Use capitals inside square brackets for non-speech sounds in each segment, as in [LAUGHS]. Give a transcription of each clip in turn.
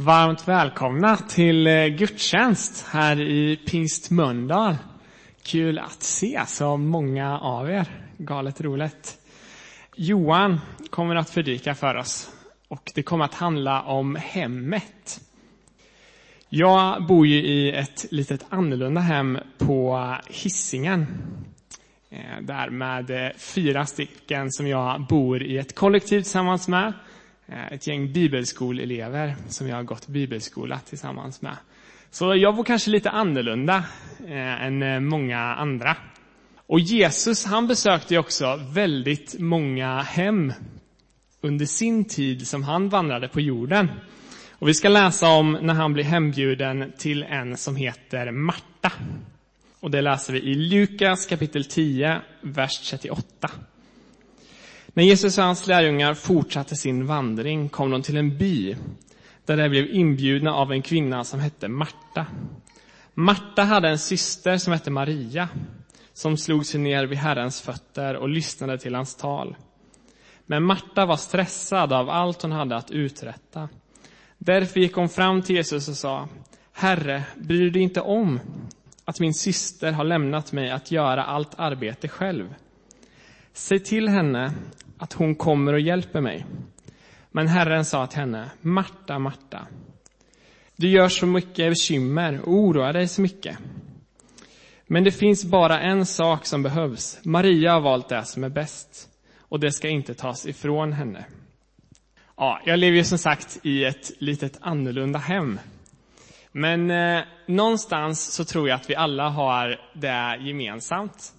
Varmt välkomna till eh, gudstjänst här i Pingst Mölndal. Kul att se så många av er. Galet roligt. Johan kommer att predika för oss och det kommer att handla om hemmet. Jag bor ju i ett litet annorlunda hem på Hisingen. Eh, där med eh, fyra stycken som jag bor i ett kollektiv tillsammans med Eh, ett gäng bibelskoleelever som jag har gått bibelskola tillsammans med. Så jag var kanske lite annorlunda eh, än eh, många andra. Och Jesus han besökte också väldigt många hem under sin tid som han vandrade på jorden. Och vi ska läsa om när han blir hembjuden till en som heter Marta. Och det läser vi i Lukas kapitel 10, vers 38. När Jesus och hans lärjungar fortsatte sin vandring kom de till en by där de blev inbjudna av en kvinna som hette Marta. Marta hade en syster som hette Maria som slog sig ner vid Herrens fötter och lyssnade till hans tal. Men Marta var stressad av allt hon hade att uträtta. Därför gick hon fram till Jesus och sa, Herre, bryr du dig inte om att min syster har lämnat mig att göra allt arbete själv? Säg till henne att hon kommer och hjälper mig. Men Herren sa till henne, Marta, Marta, du gör så mycket bekymmer och oroar dig så mycket. Men det finns bara en sak som behövs. Maria har valt det som är bäst och det ska inte tas ifrån henne. Ja, jag lever ju som sagt i ett litet annorlunda hem. Men eh, någonstans så tror jag att vi alla har det gemensamt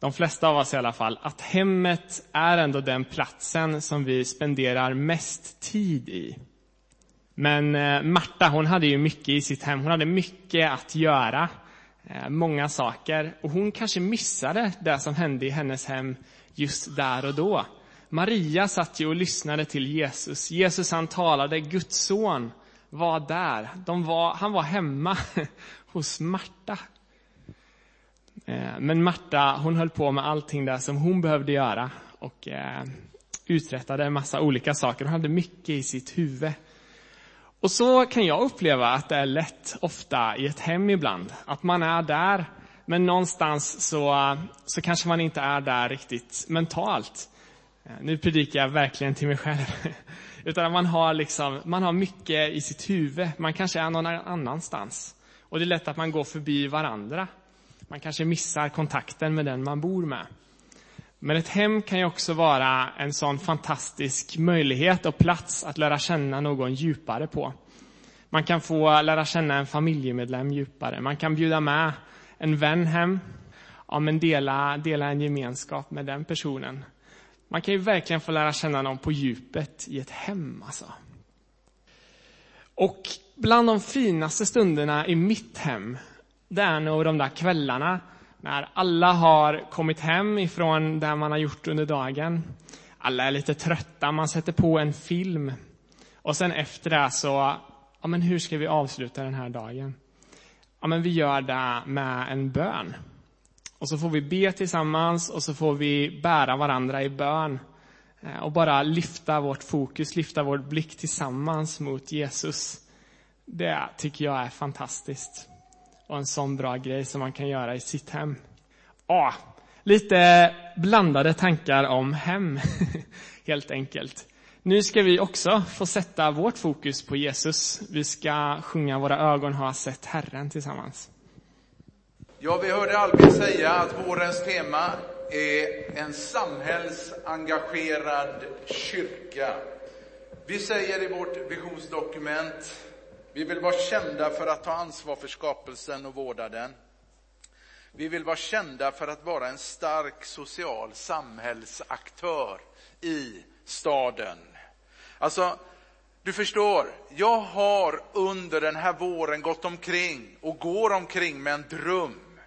de flesta av oss i alla fall, att hemmet är ändå den platsen som vi spenderar mest tid i. Men eh, Marta, hon hade ju mycket i sitt hem. Hon hade mycket att göra, eh, många saker. Och hon kanske missade det som hände i hennes hem just där och då. Maria satt ju och lyssnade till Jesus. Jesus han talade, Guds son var där. De var, han var hemma [LAUGHS] hos Marta. Eh, men Marta, hon höll på med allting där som hon behövde göra och eh, uträttade en massa olika saker. Hon hade mycket i sitt huvud. Och så kan jag uppleva att det är lätt ofta i ett hem ibland. Att man är där, men någonstans så, eh, så kanske man inte är där riktigt mentalt. Nu predikar jag verkligen till mig själv. [LAUGHS] Utan man har, liksom, man har mycket i sitt huvud. Man kanske är någon annanstans. Och det är lätt att man går förbi varandra. Man kanske missar kontakten med den man bor med. Men ett hem kan ju också vara en sån fantastisk möjlighet och plats att lära känna någon djupare på. Man kan få lära känna en familjemedlem djupare. Man kan bjuda med en vän hem. Ja, men dela, dela en gemenskap med den personen. Man kan ju verkligen få lära känna någon på djupet i ett hem. Alltså. Och bland de finaste stunderna i mitt hem det är nog de där kvällarna när alla har kommit hem ifrån det man har gjort under dagen. Alla är lite trötta, man sätter på en film. Och sen efter det så, ja men hur ska vi avsluta den här dagen? Ja men vi gör det med en bön. Och så får vi be tillsammans och så får vi bära varandra i bön. Eh, och bara lyfta vårt fokus, lyfta vår blick tillsammans mot Jesus. Det tycker jag är fantastiskt och en sån bra grej som man kan göra i sitt hem. Ah, lite blandade tankar om hem, [LAUGHS] helt enkelt. Nu ska vi också få sätta vårt fokus på Jesus. Vi ska sjunga Våra ögon har sett Herren tillsammans. Ja, vi hörde Albin säga att vårens tema är en samhällsengagerad kyrka. Vi säger i vårt visionsdokument vi vill vara kända för att ta ansvar för skapelsen och vårda den. Vi vill vara kända för att vara en stark social samhällsaktör i staden. Alltså, du förstår, jag har under den här våren gått omkring och går omkring med en dröm.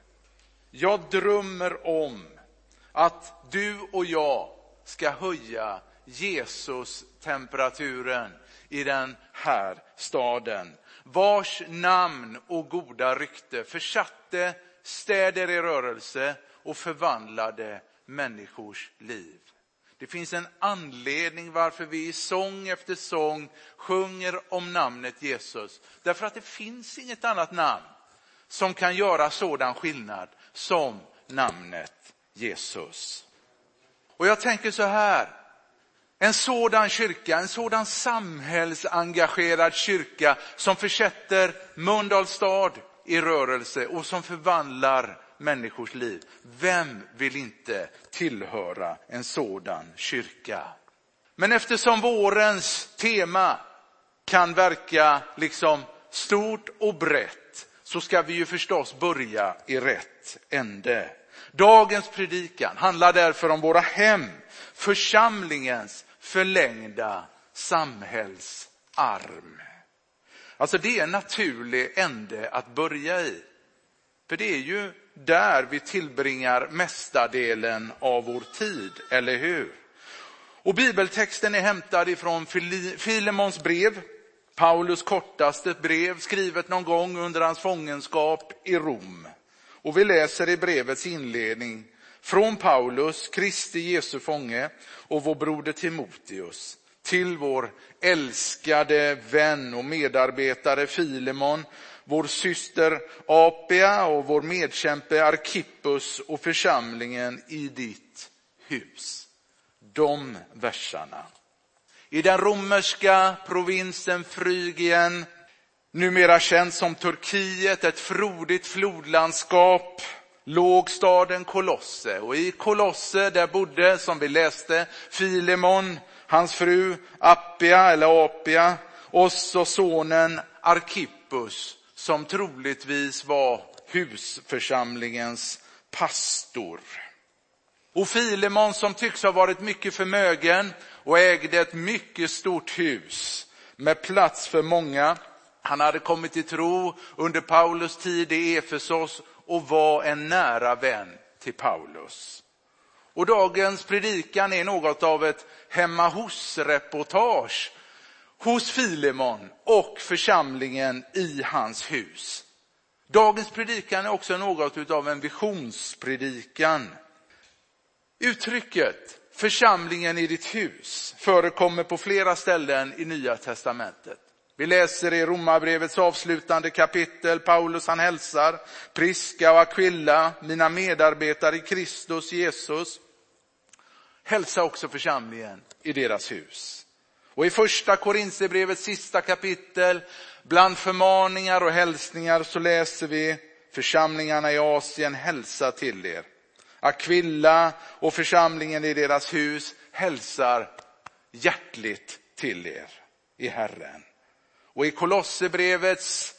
Jag drömmer om att du och jag ska höja Jesus-temperaturen i den här staden vars namn och goda rykte försatte städer i rörelse och förvandlade människors liv. Det finns en anledning varför vi i sång efter sång sjunger om namnet Jesus. Därför att det finns inget annat namn som kan göra sådan skillnad som namnet Jesus. Och jag tänker så här, en sådan kyrka, en sådan samhällsengagerad kyrka som försätter Mölndals stad i rörelse och som förvandlar människors liv. Vem vill inte tillhöra en sådan kyrka? Men eftersom vårens tema kan verka liksom stort och brett så ska vi ju förstås börja i rätt ände. Dagens predikan handlar därför om våra hem, församlingens förlängda samhällsarm. Alltså det är en naturlig ände att börja i. För det är ju där vi tillbringar mestadelen av vår tid, eller hur? Och bibeltexten är hämtad ifrån Filemons brev, Paulus kortaste brev skrivet någon gång under hans fångenskap i Rom. Och vi läser i brevets inledning från Paulus, Kristi Jesu fånge och vår broder Timoteus till vår älskade vän och medarbetare Filemon, vår syster Apia och vår medkämpe Arkippus och församlingen i ditt hus. De verserna. I den romerska provinsen Frygien, numera känd som Turkiet, ett frodigt flodlandskap, låg staden Kolosse. Och i Kolosse där bodde, som vi läste, Filemon, hans fru Appia eller Apia och så sonen Arkippus som troligtvis var husförsamlingens pastor. Och Filemon som tycks ha varit mycket förmögen och ägde ett mycket stort hus med plats för många. Han hade kommit till tro under Paulus tid i Efesos och var en nära vän till Paulus. Och dagens predikan är något av ett hemma hos-reportage hos Filemon och församlingen i hans hus. Dagens predikan är också något av en visionspredikan. Uttrycket församlingen i ditt hus förekommer på flera ställen i Nya testamentet. Vi läser i Romarbrevets avslutande kapitel, Paulus han hälsar Priska och Aquilla, mina medarbetare i Kristus Jesus. Hälsa också församlingen i deras hus. Och i första Korinthierbrevets sista kapitel, bland förmaningar och hälsningar så läser vi församlingarna i Asien hälsa till er. Aquilla och församlingen i deras hus hälsar hjärtligt till er i Herren. Och i Kolosserbrevets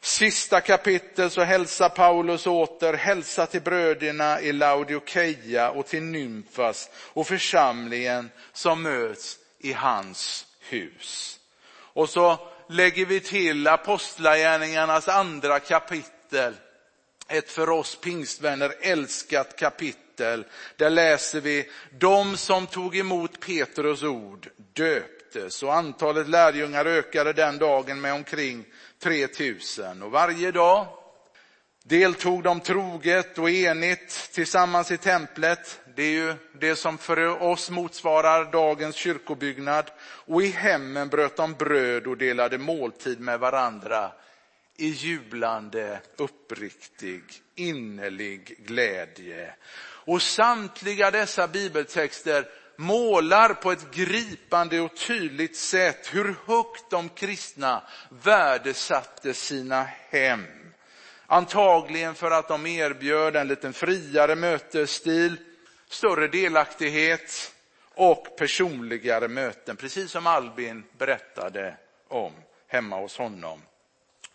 sista kapitel så hälsar Paulus åter, hälsa till bröderna i Laodikeia och till Nymfas och församlingen som möts i hans hus. Och så lägger vi till Apostlagärningarnas andra kapitel, ett för oss pingstvänner älskat kapitel. Där läser vi, de som tog emot Petrus ord döp, möttes och antalet lärjungar ökade den dagen med omkring 3000 och varje dag deltog de troget och enigt tillsammans i templet. Det är ju det som för oss motsvarar dagens kyrkobyggnad. Och i hemmen bröt de bröd och delade måltid med varandra i jublande, uppriktig, innerlig glädje. Och samtliga dessa bibeltexter målar på ett gripande och tydligt sätt hur högt de kristna värdesatte sina hem. Antagligen för att de erbjöd en lite friare mötesstil, större delaktighet och personligare möten, precis som Albin berättade om hemma hos honom.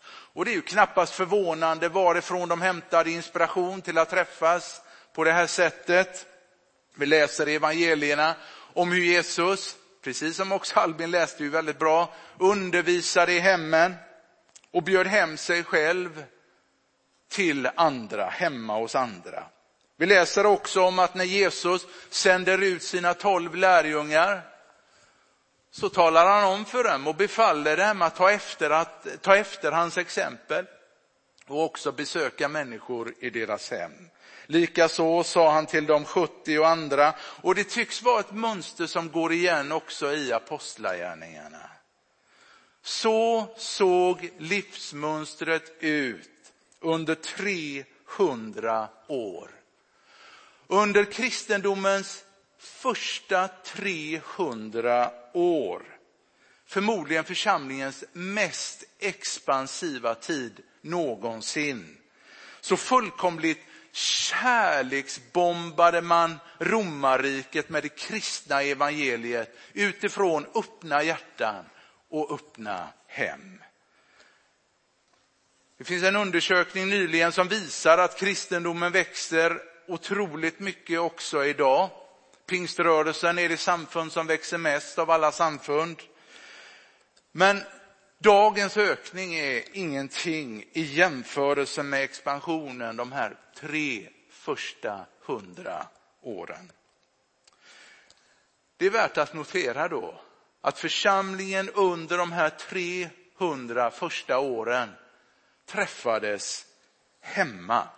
Och det är ju knappast förvånande varifrån de hämtade inspiration till att träffas på det här sättet. Vi läser i evangelierna om hur Jesus, precis som också Albin läste ju väldigt bra, undervisade i hemmen och bjöd hem sig själv till andra, hemma hos andra. Vi läser också om att när Jesus sänder ut sina tolv lärjungar så talar han om för dem och befaller dem att ta efter, att ta efter hans exempel och också besöka människor i deras hem. Likaså sa han till de 70 och andra. Och det tycks vara ett mönster som går igen också i apostlagärningarna. Så såg livsmönstret ut under 300 år. Under kristendomens första 300 år, förmodligen församlingens mest expansiva tid någonsin, så fullkomligt kärleksbombade man romarriket med det kristna evangeliet utifrån öppna hjärtan och öppna hem. Det finns en undersökning nyligen som visar att kristendomen växer otroligt mycket också idag. Pingströrelsen är det samfund som växer mest av alla samfund. Men dagens ökning är ingenting i jämförelse med expansionen de här tre första hundra åren. Det är värt att notera då att församlingen under de här 300 första åren träffades hemma.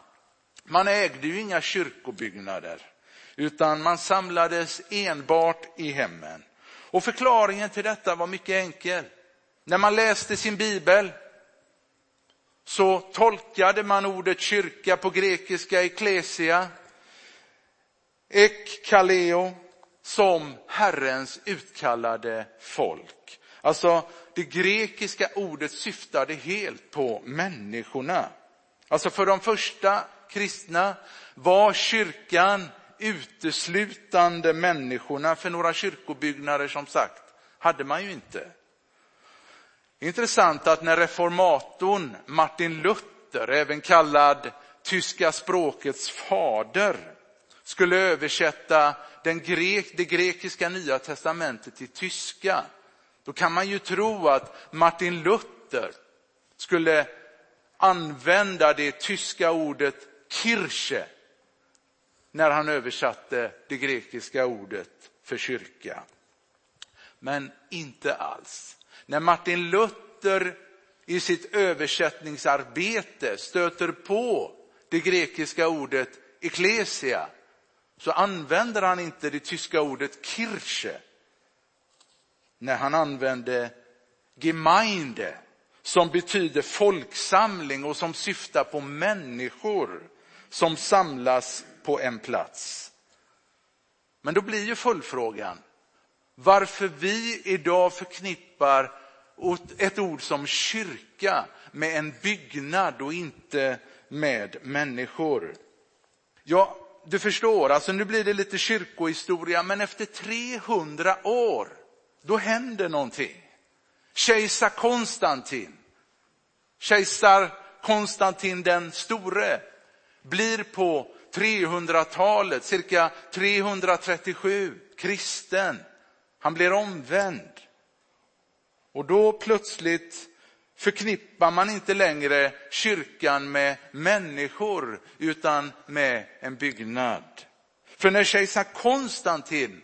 Man ägde ju inga kyrkobyggnader, utan man samlades enbart i hemmen. Och förklaringen till detta var mycket enkel. När man läste sin bibel så tolkade man ordet kyrka på grekiska eklesia, ek kaleo, som Herrens utkallade folk. Alltså det grekiska ordet syftade helt på människorna. Alltså för de första kristna var kyrkan uteslutande människorna, för några kyrkobyggnader som sagt hade man ju inte. Intressant att när reformatorn Martin Luther, även kallad tyska språkets fader, skulle översätta den grek, det grekiska nya testamentet till tyska, då kan man ju tro att Martin Luther skulle använda det tyska ordet Kirche när han översatte det grekiska ordet för kyrka. Men inte alls. När Martin Luther i sitt översättningsarbete stöter på det grekiska ordet eklesia så använder han inte det tyska ordet Kirche när han använde Gemeinde som betyder folksamling och som syftar på människor som samlas på en plats. Men då blir ju följdfrågan varför vi idag förknippar ett ord som kyrka med en byggnad och inte med människor. Ja, du förstår, alltså nu blir det lite kyrkohistoria, men efter 300 år, då händer någonting. Kejsar Konstantin, kejsar Konstantin den store, blir på 300-talet, cirka 337, kristen. Han blir omvänd. Och då plötsligt förknippar man inte längre kyrkan med människor utan med en byggnad. För när kejsar Konstantin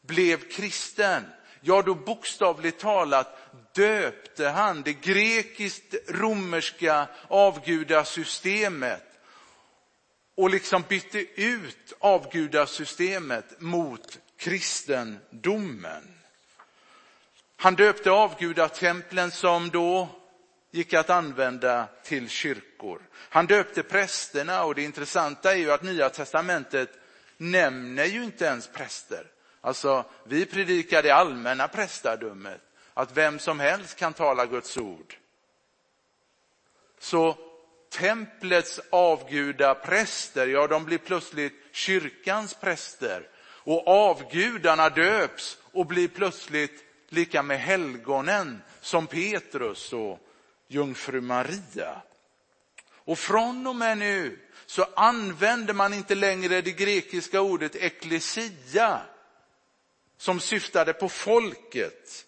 blev kristen, ja då bokstavligt talat döpte han det grekiskt-romerska avgudasystemet och liksom bytte ut avgudasystemet mot kristendomen. Han döpte avgudatemplen som då gick att använda till kyrkor. Han döpte prästerna och det intressanta är ju att Nya Testamentet nämner ju inte ens präster. Alltså, vi predikar det allmänna prästadömet, att vem som helst kan tala Guds ord. Så templets avgudapräster, ja de blir plötsligt kyrkans präster. Och avgudarna döps och blir plötsligt lika med helgonen som Petrus och jungfru Maria. Och från och med nu så använder man inte längre det grekiska ordet eklesia som syftade på folket,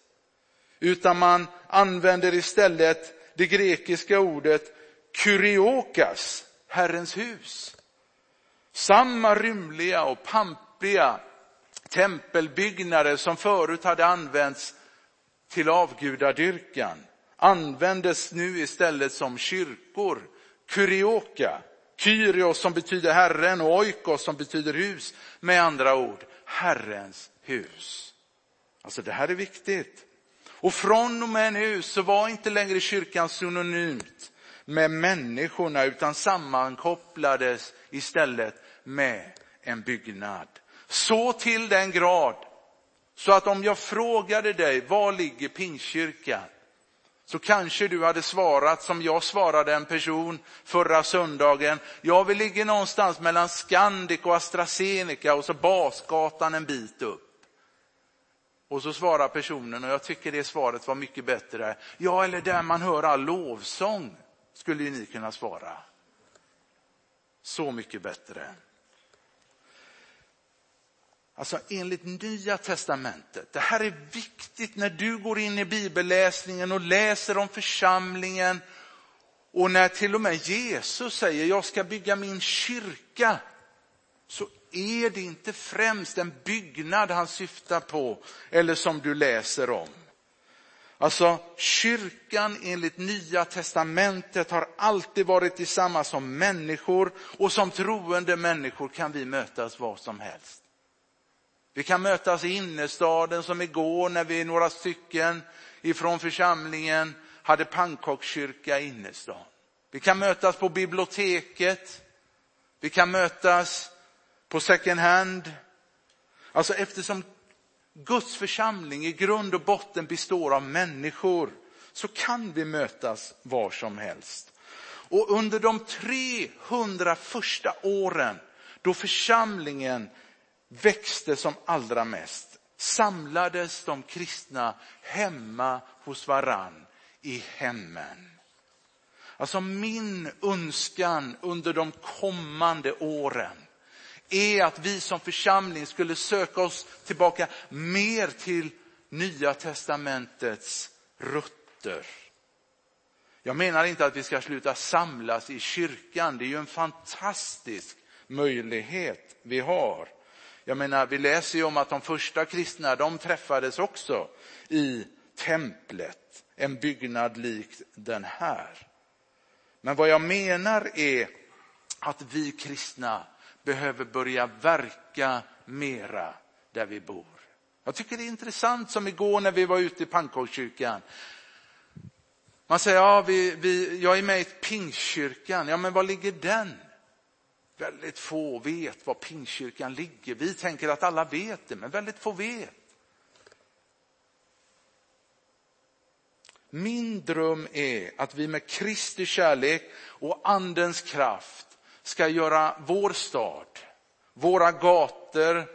utan man använder istället det grekiska ordet kuriokas, Herrens hus. Samma rymliga och pampiga tempelbyggnader som förut hade använts till avgudadyrkan användes nu istället som kyrkor. Kurioka, Kyrios som betyder Herren och oikos som betyder hus. Med andra ord, Herrens hus. Alltså det här är viktigt. Och från och med nu så var inte längre kyrkan synonymt med människorna utan sammankopplades istället med en byggnad. Så till den grad så att om jag frågade dig, var ligger Pingstkyrkan? Så kanske du hade svarat som jag svarade en person förra söndagen. Ja, vi ligger någonstans mellan Scandic och AstraZeneca och så Basgatan en bit upp. Och så svarar personen, och jag tycker det svaret var mycket bättre. Ja, eller där man hör all lovsång, skulle ni kunna svara. Så mycket bättre. Alltså enligt nya testamentet, det här är viktigt när du går in i bibelläsningen och läser om församlingen och när till och med Jesus säger jag ska bygga min kyrka så är det inte främst en byggnad han syftar på eller som du läser om. Alltså kyrkan enligt nya testamentet har alltid varit detsamma som människor och som troende människor kan vi mötas var som helst. Vi kan mötas i innerstaden som igår när vi några stycken ifrån församlingen hade pannkakskyrka i innerstan. Vi kan mötas på biblioteket. Vi kan mötas på second hand. Alltså eftersom Guds församling i grund och botten består av människor så kan vi mötas var som helst. Och under de 300 första åren då församlingen växte som allra mest samlades de kristna hemma hos varann i hemmen. Alltså min önskan under de kommande åren är att vi som församling skulle söka oss tillbaka mer till Nya testamentets rötter. Jag menar inte att vi ska sluta samlas i kyrkan, det är ju en fantastisk möjlighet vi har. Jag menar, vi läser ju om att de första kristna, de träffades också i templet, en byggnad likt den här. Men vad jag menar är att vi kristna behöver börja verka mera där vi bor. Jag tycker det är intressant som igår när vi var ute i pannkakskyrkan. Man säger, ja, vi, vi, jag är med i Pingstkyrkan. Ja, men var ligger den? Väldigt få vet var Pingstkyrkan ligger. Vi tänker att alla vet det, men väldigt få vet. Min dröm är att vi med Kristi kärlek och andens kraft ska göra vår stad, våra gator,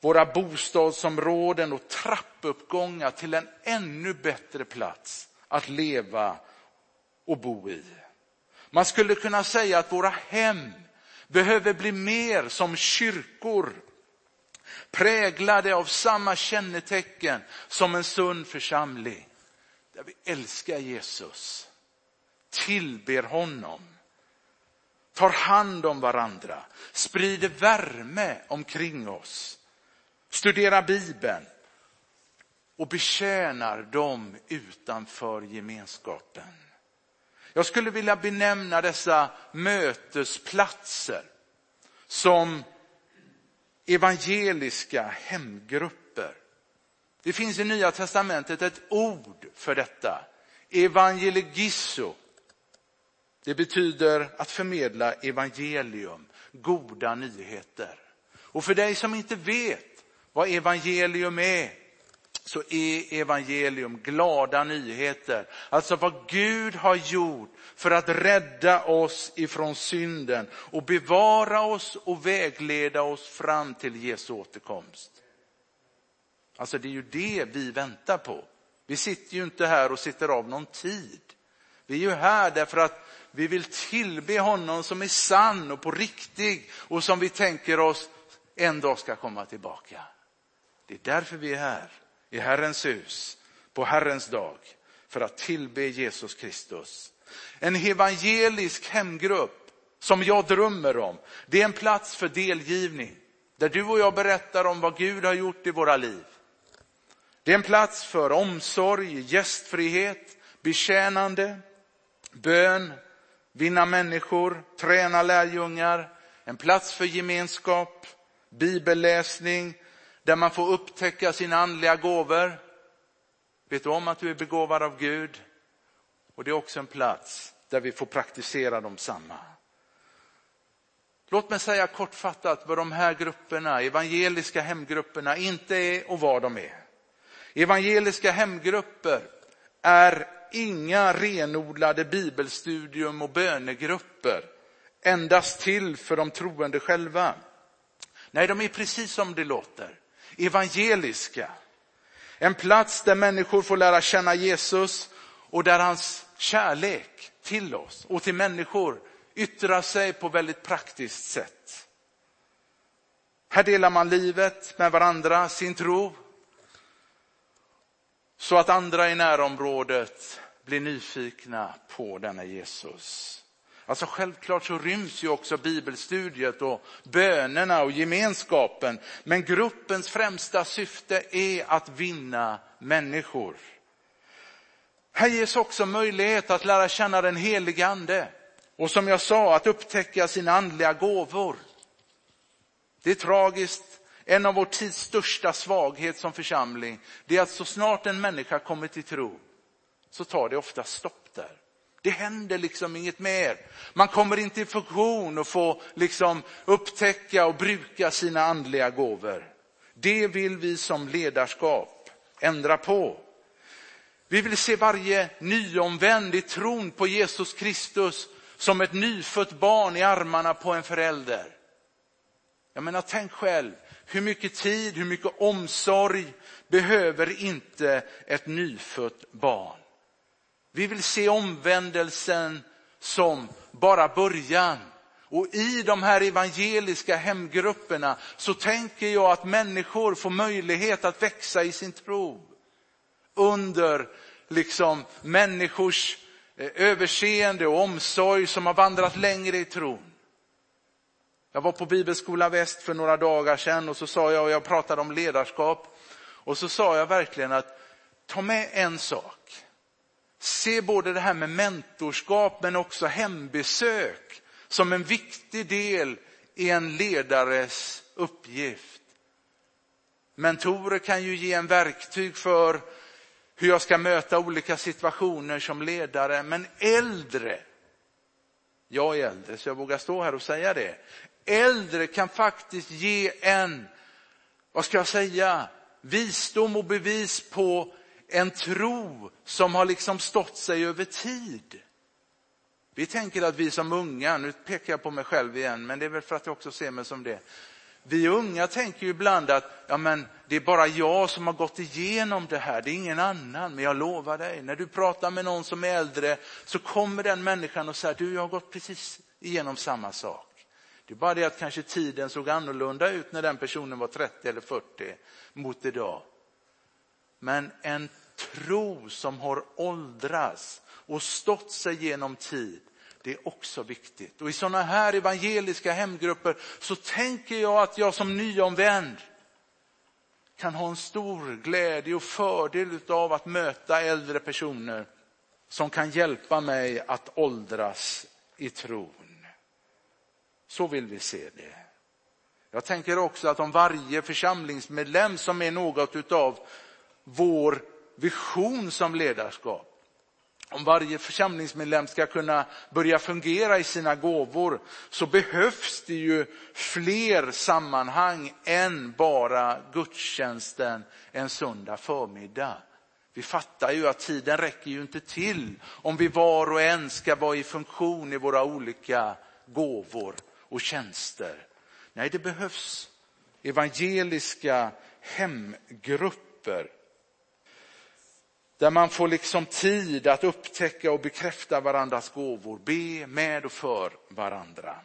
våra bostadsområden och trappuppgångar till en ännu bättre plats att leva och bo i. Man skulle kunna säga att våra hem behöver bli mer som kyrkor. Präglade av samma kännetecken som en sund församling. Där vi älskar Jesus, tillber honom, tar hand om varandra, sprider värme omkring oss, studerar Bibeln. Och betjänar dem utanför gemenskapen. Jag skulle vilja benämna dessa mötesplatser som evangeliska hemgrupper. Det finns i Nya Testamentet ett ord för detta. Evangeligisso. Det betyder att förmedla evangelium, goda nyheter. Och för dig som inte vet vad evangelium är, så är evangelium glada nyheter. Alltså vad Gud har gjort för att rädda oss ifrån synden och bevara oss och vägleda oss fram till Jesu återkomst. Alltså det är ju det vi väntar på. Vi sitter ju inte här och sitter av någon tid. Vi är ju här därför att vi vill tillbe honom som är sann och på riktig och som vi tänker oss en dag ska komma tillbaka. Det är därför vi är här i Herrens hus på Herrens dag för att tillbe Jesus Kristus. En evangelisk hemgrupp som jag drömmer om, det är en plats för delgivning. Där du och jag berättar om vad Gud har gjort i våra liv. Det är en plats för omsorg, gästfrihet, betjänande, bön vinna människor, träna lärjungar, en plats för gemenskap, bibelläsning, där man får upptäcka sina andliga gåvor. Vet du om att du är begåvad av Gud? Och det är också en plats där vi får praktisera dem samma. Låt mig säga kortfattat vad de här grupperna, evangeliska hemgrupperna, inte är och vad de är. Evangeliska hemgrupper är inga renodlade bibelstudium och bönegrupper, endast till för de troende själva. Nej, de är precis som det låter, evangeliska. En plats där människor får lära känna Jesus och där hans kärlek till oss och till människor yttrar sig på väldigt praktiskt sätt. Här delar man livet med varandra, sin tro, så att andra i närområdet blir nyfikna på denna Jesus. Alltså självklart så ryms ju också bibelstudiet och bönerna och gemenskapen. Men gruppens främsta syfte är att vinna människor. Här ges också möjlighet att lära känna den helige ande. Och som jag sa, att upptäcka sina andliga gåvor. Det är tragiskt. En av vår tids största svaghet som församling, det är att så snart en människa kommer till tro, så tar det ofta stopp. Det händer liksom inget mer. Man kommer inte i funktion och får liksom upptäcka och bruka sina andliga gåvor. Det vill vi som ledarskap ändra på. Vi vill se varje nyomvänd i tron på Jesus Kristus som ett nyfött barn i armarna på en förälder. Jag menar, tänk själv, hur mycket tid, hur mycket omsorg behöver inte ett nyfött barn? Vi vill se omvändelsen som bara början. Och i de här evangeliska hemgrupperna så tänker jag att människor får möjlighet att växa i sin tro. Under liksom människors eh, överseende och omsorg som har vandrat längre i tron. Jag var på Bibelskola Väst för några dagar sedan och så sa jag, och jag pratade om ledarskap, och så sa jag verkligen att ta med en sak. Se både det här med mentorskap men också hembesök som en viktig del i en ledares uppgift. Mentorer kan ju ge en verktyg för hur jag ska möta olika situationer som ledare, men äldre, jag är äldre så jag vågar stå här och säga det, äldre kan faktiskt ge en, vad ska jag säga, visdom och bevis på en tro som har liksom stått sig över tid. Vi tänker att vi som unga, nu pekar jag på mig själv igen, men det är väl för att jag också ser mig som det. Vi unga tänker ju ibland att ja, men det är bara jag som har gått igenom det här, det är ingen annan. Men jag lovar dig, när du pratar med någon som är äldre så kommer den människan och säger du jag har gått precis igenom samma sak. Det är bara det att kanske tiden såg annorlunda ut när den personen var 30 eller 40 mot idag. Men en tro som har åldrats och stått sig genom tid, det är också viktigt. Och i sådana här evangeliska hemgrupper så tänker jag att jag som nyomvänd kan ha en stor glädje och fördel av att möta äldre personer som kan hjälpa mig att åldras i tron. Så vill vi se det. Jag tänker också att om varje församlingsmedlem som är något utav vår vision som ledarskap. Om varje församlingsmedlem ska kunna börja fungera i sina gåvor så behövs det ju fler sammanhang än bara gudstjänsten en söndag förmiddag. Vi fattar ju att tiden räcker ju inte till om vi var och en ska vara i funktion i våra olika gåvor och tjänster. Nej, det behövs evangeliska hemgrupper där man får liksom tid att upptäcka och bekräfta varandras gåvor, be med och för varandra.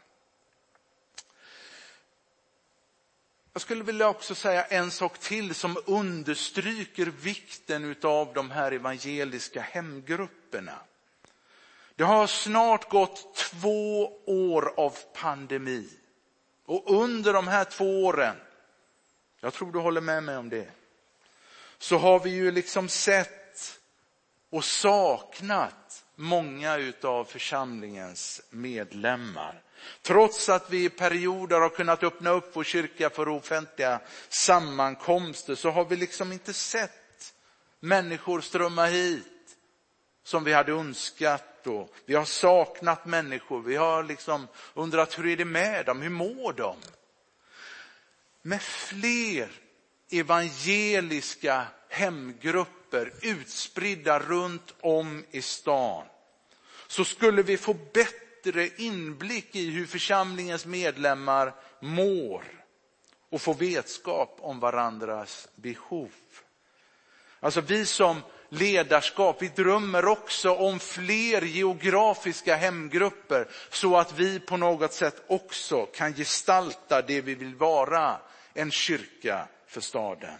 Jag skulle vilja också säga en sak till som understryker vikten av de här evangeliska hemgrupperna. Det har snart gått två år av pandemi. Och under de här två åren, jag tror du håller med mig om det, så har vi ju liksom sett och saknat många utav församlingens medlemmar. Trots att vi i perioder har kunnat öppna upp vår kyrka för offentliga sammankomster så har vi liksom inte sett människor strömma hit som vi hade önskat och vi har saknat människor. Vi har liksom undrat hur är det med dem, hur mår de? Med fler evangeliska hemgrupper utspridda runt om i stan så skulle vi få bättre inblick i hur församlingens medlemmar mår och få vetskap om varandras behov. Alltså vi som ledarskap, vi drömmer också om fler geografiska hemgrupper så att vi på något sätt också kan gestalta det vi vill vara, en kyrka för staden.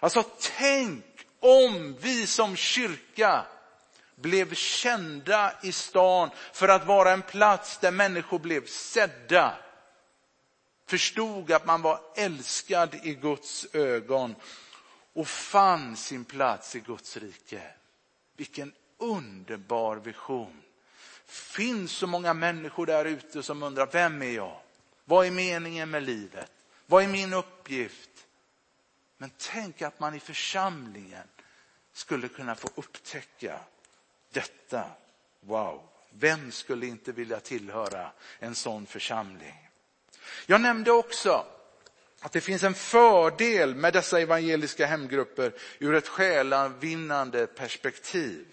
Alltså tänk om vi som kyrka blev kända i stan för att vara en plats där människor blev sedda. Förstod att man var älskad i Guds ögon och fann sin plats i Guds rike. Vilken underbar vision. Finns så många människor där ute som undrar, vem är jag? Vad är meningen med livet? Vad är min uppgift? Men tänk att man i församlingen skulle kunna få upptäcka detta. Wow, vem skulle inte vilja tillhöra en sån församling? Jag nämnde också att det finns en fördel med dessa evangeliska hemgrupper ur ett själavinnande perspektiv.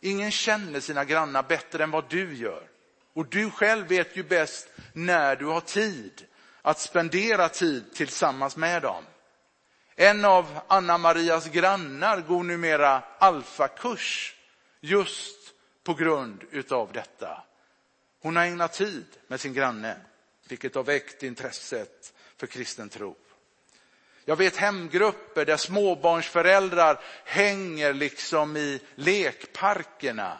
Ingen känner sina grannar bättre än vad du gör. Och du själv vet ju bäst när du har tid att spendera tid tillsammans med dem. En av Anna-Marias grannar går numera alfakurs just på grund utav detta. Hon har ägnat tid med sin granne, vilket har väckt intresset för kristen tro. Jag vet hemgrupper där småbarnsföräldrar hänger liksom i lekparkerna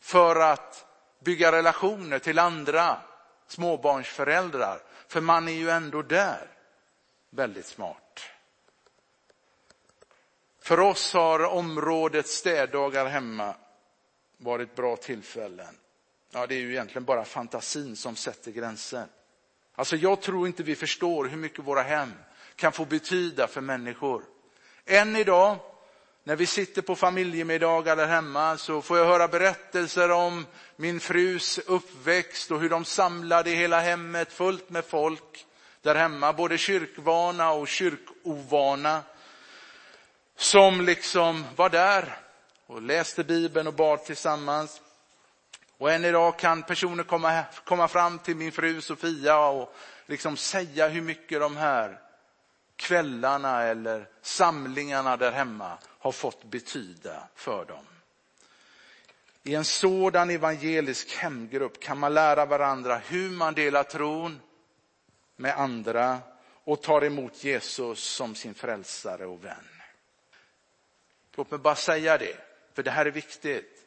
för att bygga relationer till andra småbarnsföräldrar. För man är ju ändå där. Väldigt smart. För oss har området städdagar hemma varit bra tillfällen. Ja, det är ju egentligen bara fantasin som sätter gränser. Alltså jag tror inte vi förstår hur mycket våra hem kan få betyda för människor. Än idag, när vi sitter på familjemiddagar där hemma, så får jag höra berättelser om min frus uppväxt och hur de samlade hela hemmet fullt med folk där hemma, både kyrkvana och kyrkovana, som liksom var där och läste Bibeln och bad tillsammans. Och än idag kan personer komma, komma fram till min fru Sofia och liksom säga hur mycket de här kvällarna eller samlingarna där hemma har fått betyda för dem. I en sådan evangelisk hemgrupp kan man lära varandra hur man delar tron med andra och tar emot Jesus som sin frälsare och vän. Låt mig bara säga det, för det här är viktigt.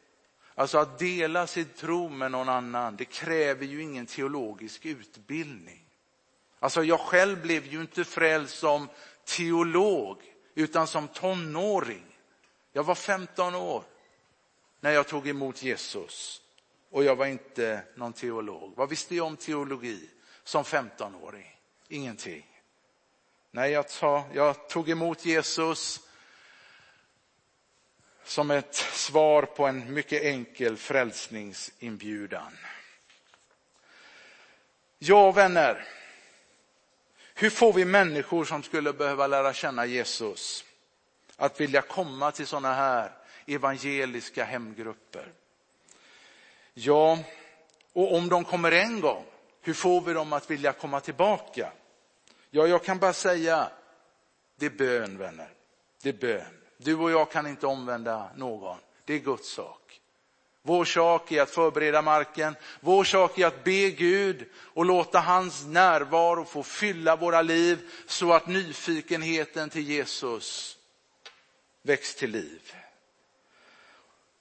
Alltså att dela sin tro med någon annan, det kräver ju ingen teologisk utbildning. Alltså jag själv blev ju inte frälst som teolog, utan som tonåring. Jag var 15 år när jag tog emot Jesus och jag var inte någon teolog. Vad visste jag om teologi som 15-åring? Ingenting. Nej, jag, jag tog emot Jesus som ett svar på en mycket enkel frälsningsinbjudan. Ja, vänner. Hur får vi människor som skulle behöva lära känna Jesus att vilja komma till sådana här evangeliska hemgrupper? Ja, och om de kommer en gång, hur får vi dem att vilja komma tillbaka? Ja, jag kan bara säga, det är bön vänner. Det är bön. Du och jag kan inte omvända någon. Det är Guds sak. Vår sak är att förbereda marken. Vår sak är att be Gud och låta hans närvaro få fylla våra liv så att nyfikenheten till Jesus väcks till liv.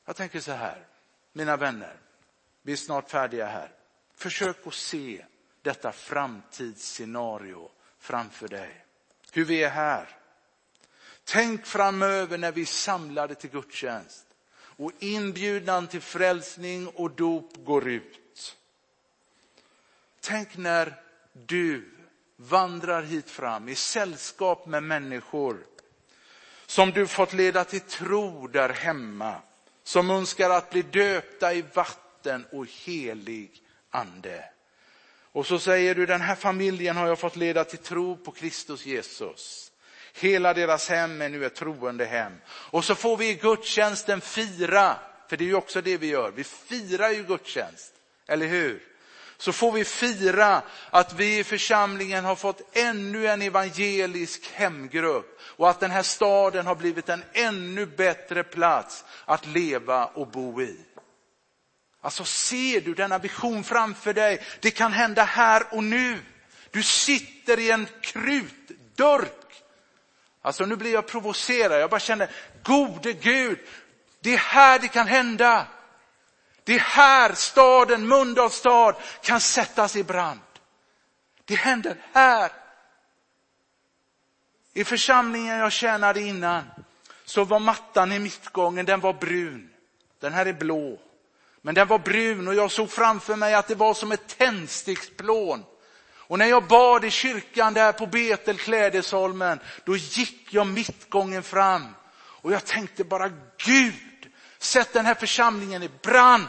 Jag tänker så här, mina vänner, vi är snart färdiga här. Försök att se detta framtidsscenario framför dig. Hur vi är här. Tänk framöver när vi är samlade till gudstjänst. och inbjudan till frälsning och dop går ut. Tänk när du vandrar hit fram i sällskap med människor som du fått leda till tro där hemma, som önskar att bli döpta i vatten och helig ande. Och så säger du, den här familjen har jag fått leda till tro på Kristus Jesus. Hela deras hem är nu ett troende hem. Och så får vi i gudstjänsten fira, för det är ju också det vi gör, vi firar ju gudstjänst, eller hur? Så får vi fira att vi i församlingen har fått ännu en evangelisk hemgrupp och att den här staden har blivit en ännu bättre plats att leva och bo i. Alltså ser du denna vision framför dig? Det kan hända här och nu. Du sitter i en krutdörk. Alltså nu blir jag provocerad. Jag bara känner, gode Gud, det är här det kan hända. Det är här staden, Mölndals stad, kan sättas i brand. Det händer här. I församlingen jag tjänade innan så var mattan i mittgången, den var brun. Den här är blå. Men den var brun och jag såg framför mig att det var som ett tändsticksplån. Och när jag bad i kyrkan där på Betel, Klädesholmen, då gick jag mittgången fram. Och jag tänkte bara, Gud, sätt den här församlingen i brand.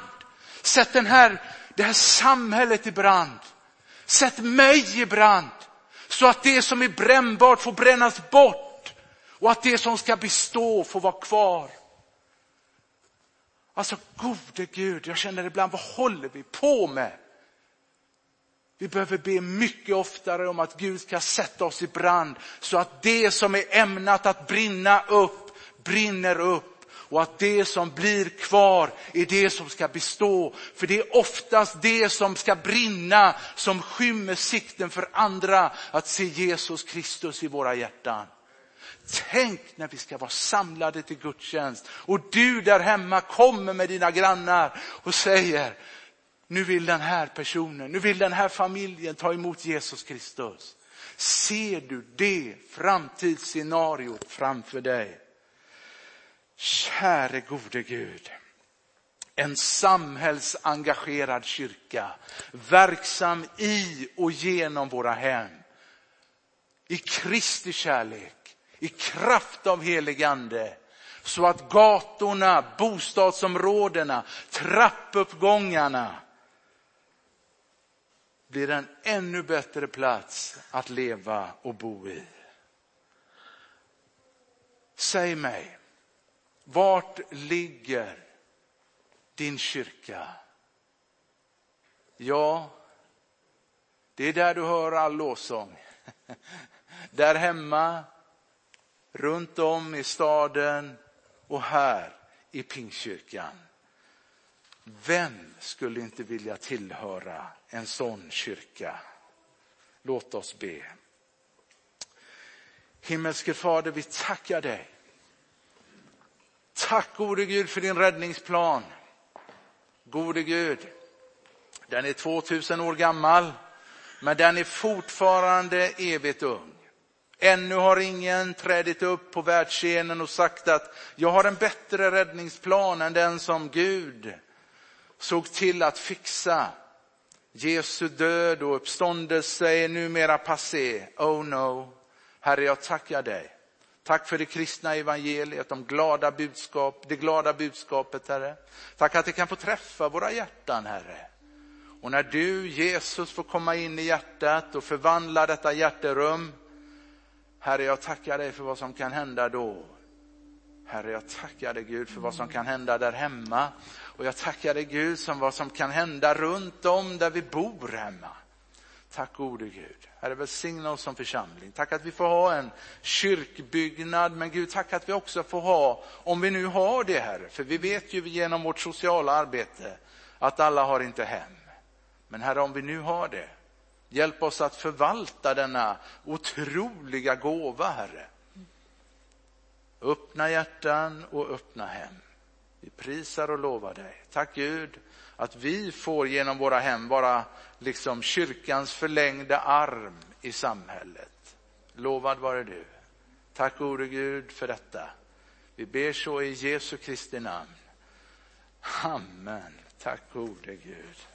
Sätt den här, det här samhället i brand. Sätt mig i brand. Så att det som är brännbart får brännas bort. Och att det som ska bestå får vara kvar. Alltså gode Gud, jag känner ibland, vad håller vi på med? Vi behöver be mycket oftare om att Gud ska sätta oss i brand så att det som är ämnat att brinna upp, brinner upp och att det som blir kvar är det som ska bestå. För det är oftast det som ska brinna som skymmer sikten för andra att se Jesus Kristus i våra hjärtan. Tänk när vi ska vara samlade till gudstjänst och du där hemma kommer med dina grannar och säger, nu vill den här personen, nu vill den här familjen ta emot Jesus Kristus. Ser du det framtidsscenariot framför dig? Käre gode Gud. En samhällsengagerad kyrka, verksam i och genom våra hem. I Kristi kärlek i kraft av helig ande. Så att gatorna, bostadsområdena, trappuppgångarna blir en ännu bättre plats att leva och bo i. Säg mig, vart ligger din kyrka? Ja, det är där du hör all lovsång. [LAUGHS] Där hemma runt om i staden och här i Pingstkyrkan. Vem skulle inte vilja tillhöra en sån kyrka? Låt oss be. Himmelske Fader, vi tackar dig. Tack gode Gud för din räddningsplan. Gode Gud, den är 2000 år gammal, men den är fortfarande evigt ung. Ännu har ingen trädit upp på världsscenen och sagt att jag har en bättre räddningsplan än den som Gud såg till att fixa. Jesu död och uppståndelse är numera passé. Oh no. Herre, jag tackar dig. Tack för det kristna evangeliet, de glada budskap, det glada budskapet, Herre. Tack att det kan få träffa våra hjärtan, Herre. Och när du, Jesus, får komma in i hjärtat och förvandla detta hjärterum Herre, jag tackar dig för vad som kan hända då. Herre, jag tackar dig Gud för vad som kan hända där hemma. Och jag tackar dig Gud för vad som kan hända runt om där vi bor hemma. Tack gode Gud. Herre, välsigna oss som församling. Tack att vi får ha en kyrkbyggnad, men Gud, tack att vi också får ha, om vi nu har det Herre, för vi vet ju genom vårt sociala arbete att alla har inte hem. Men Herre, om vi nu har det, Hjälp oss att förvalta denna otroliga gåva, Herre. Öppna hjärtan och öppna hem. Vi prisar och lovar dig. Tack Gud att vi får genom våra hem vara liksom kyrkans förlängda arm i samhället. Lovad vare du. Tack gode Gud för detta. Vi ber så i Jesu Kristi namn. Amen. Tack gode Gud.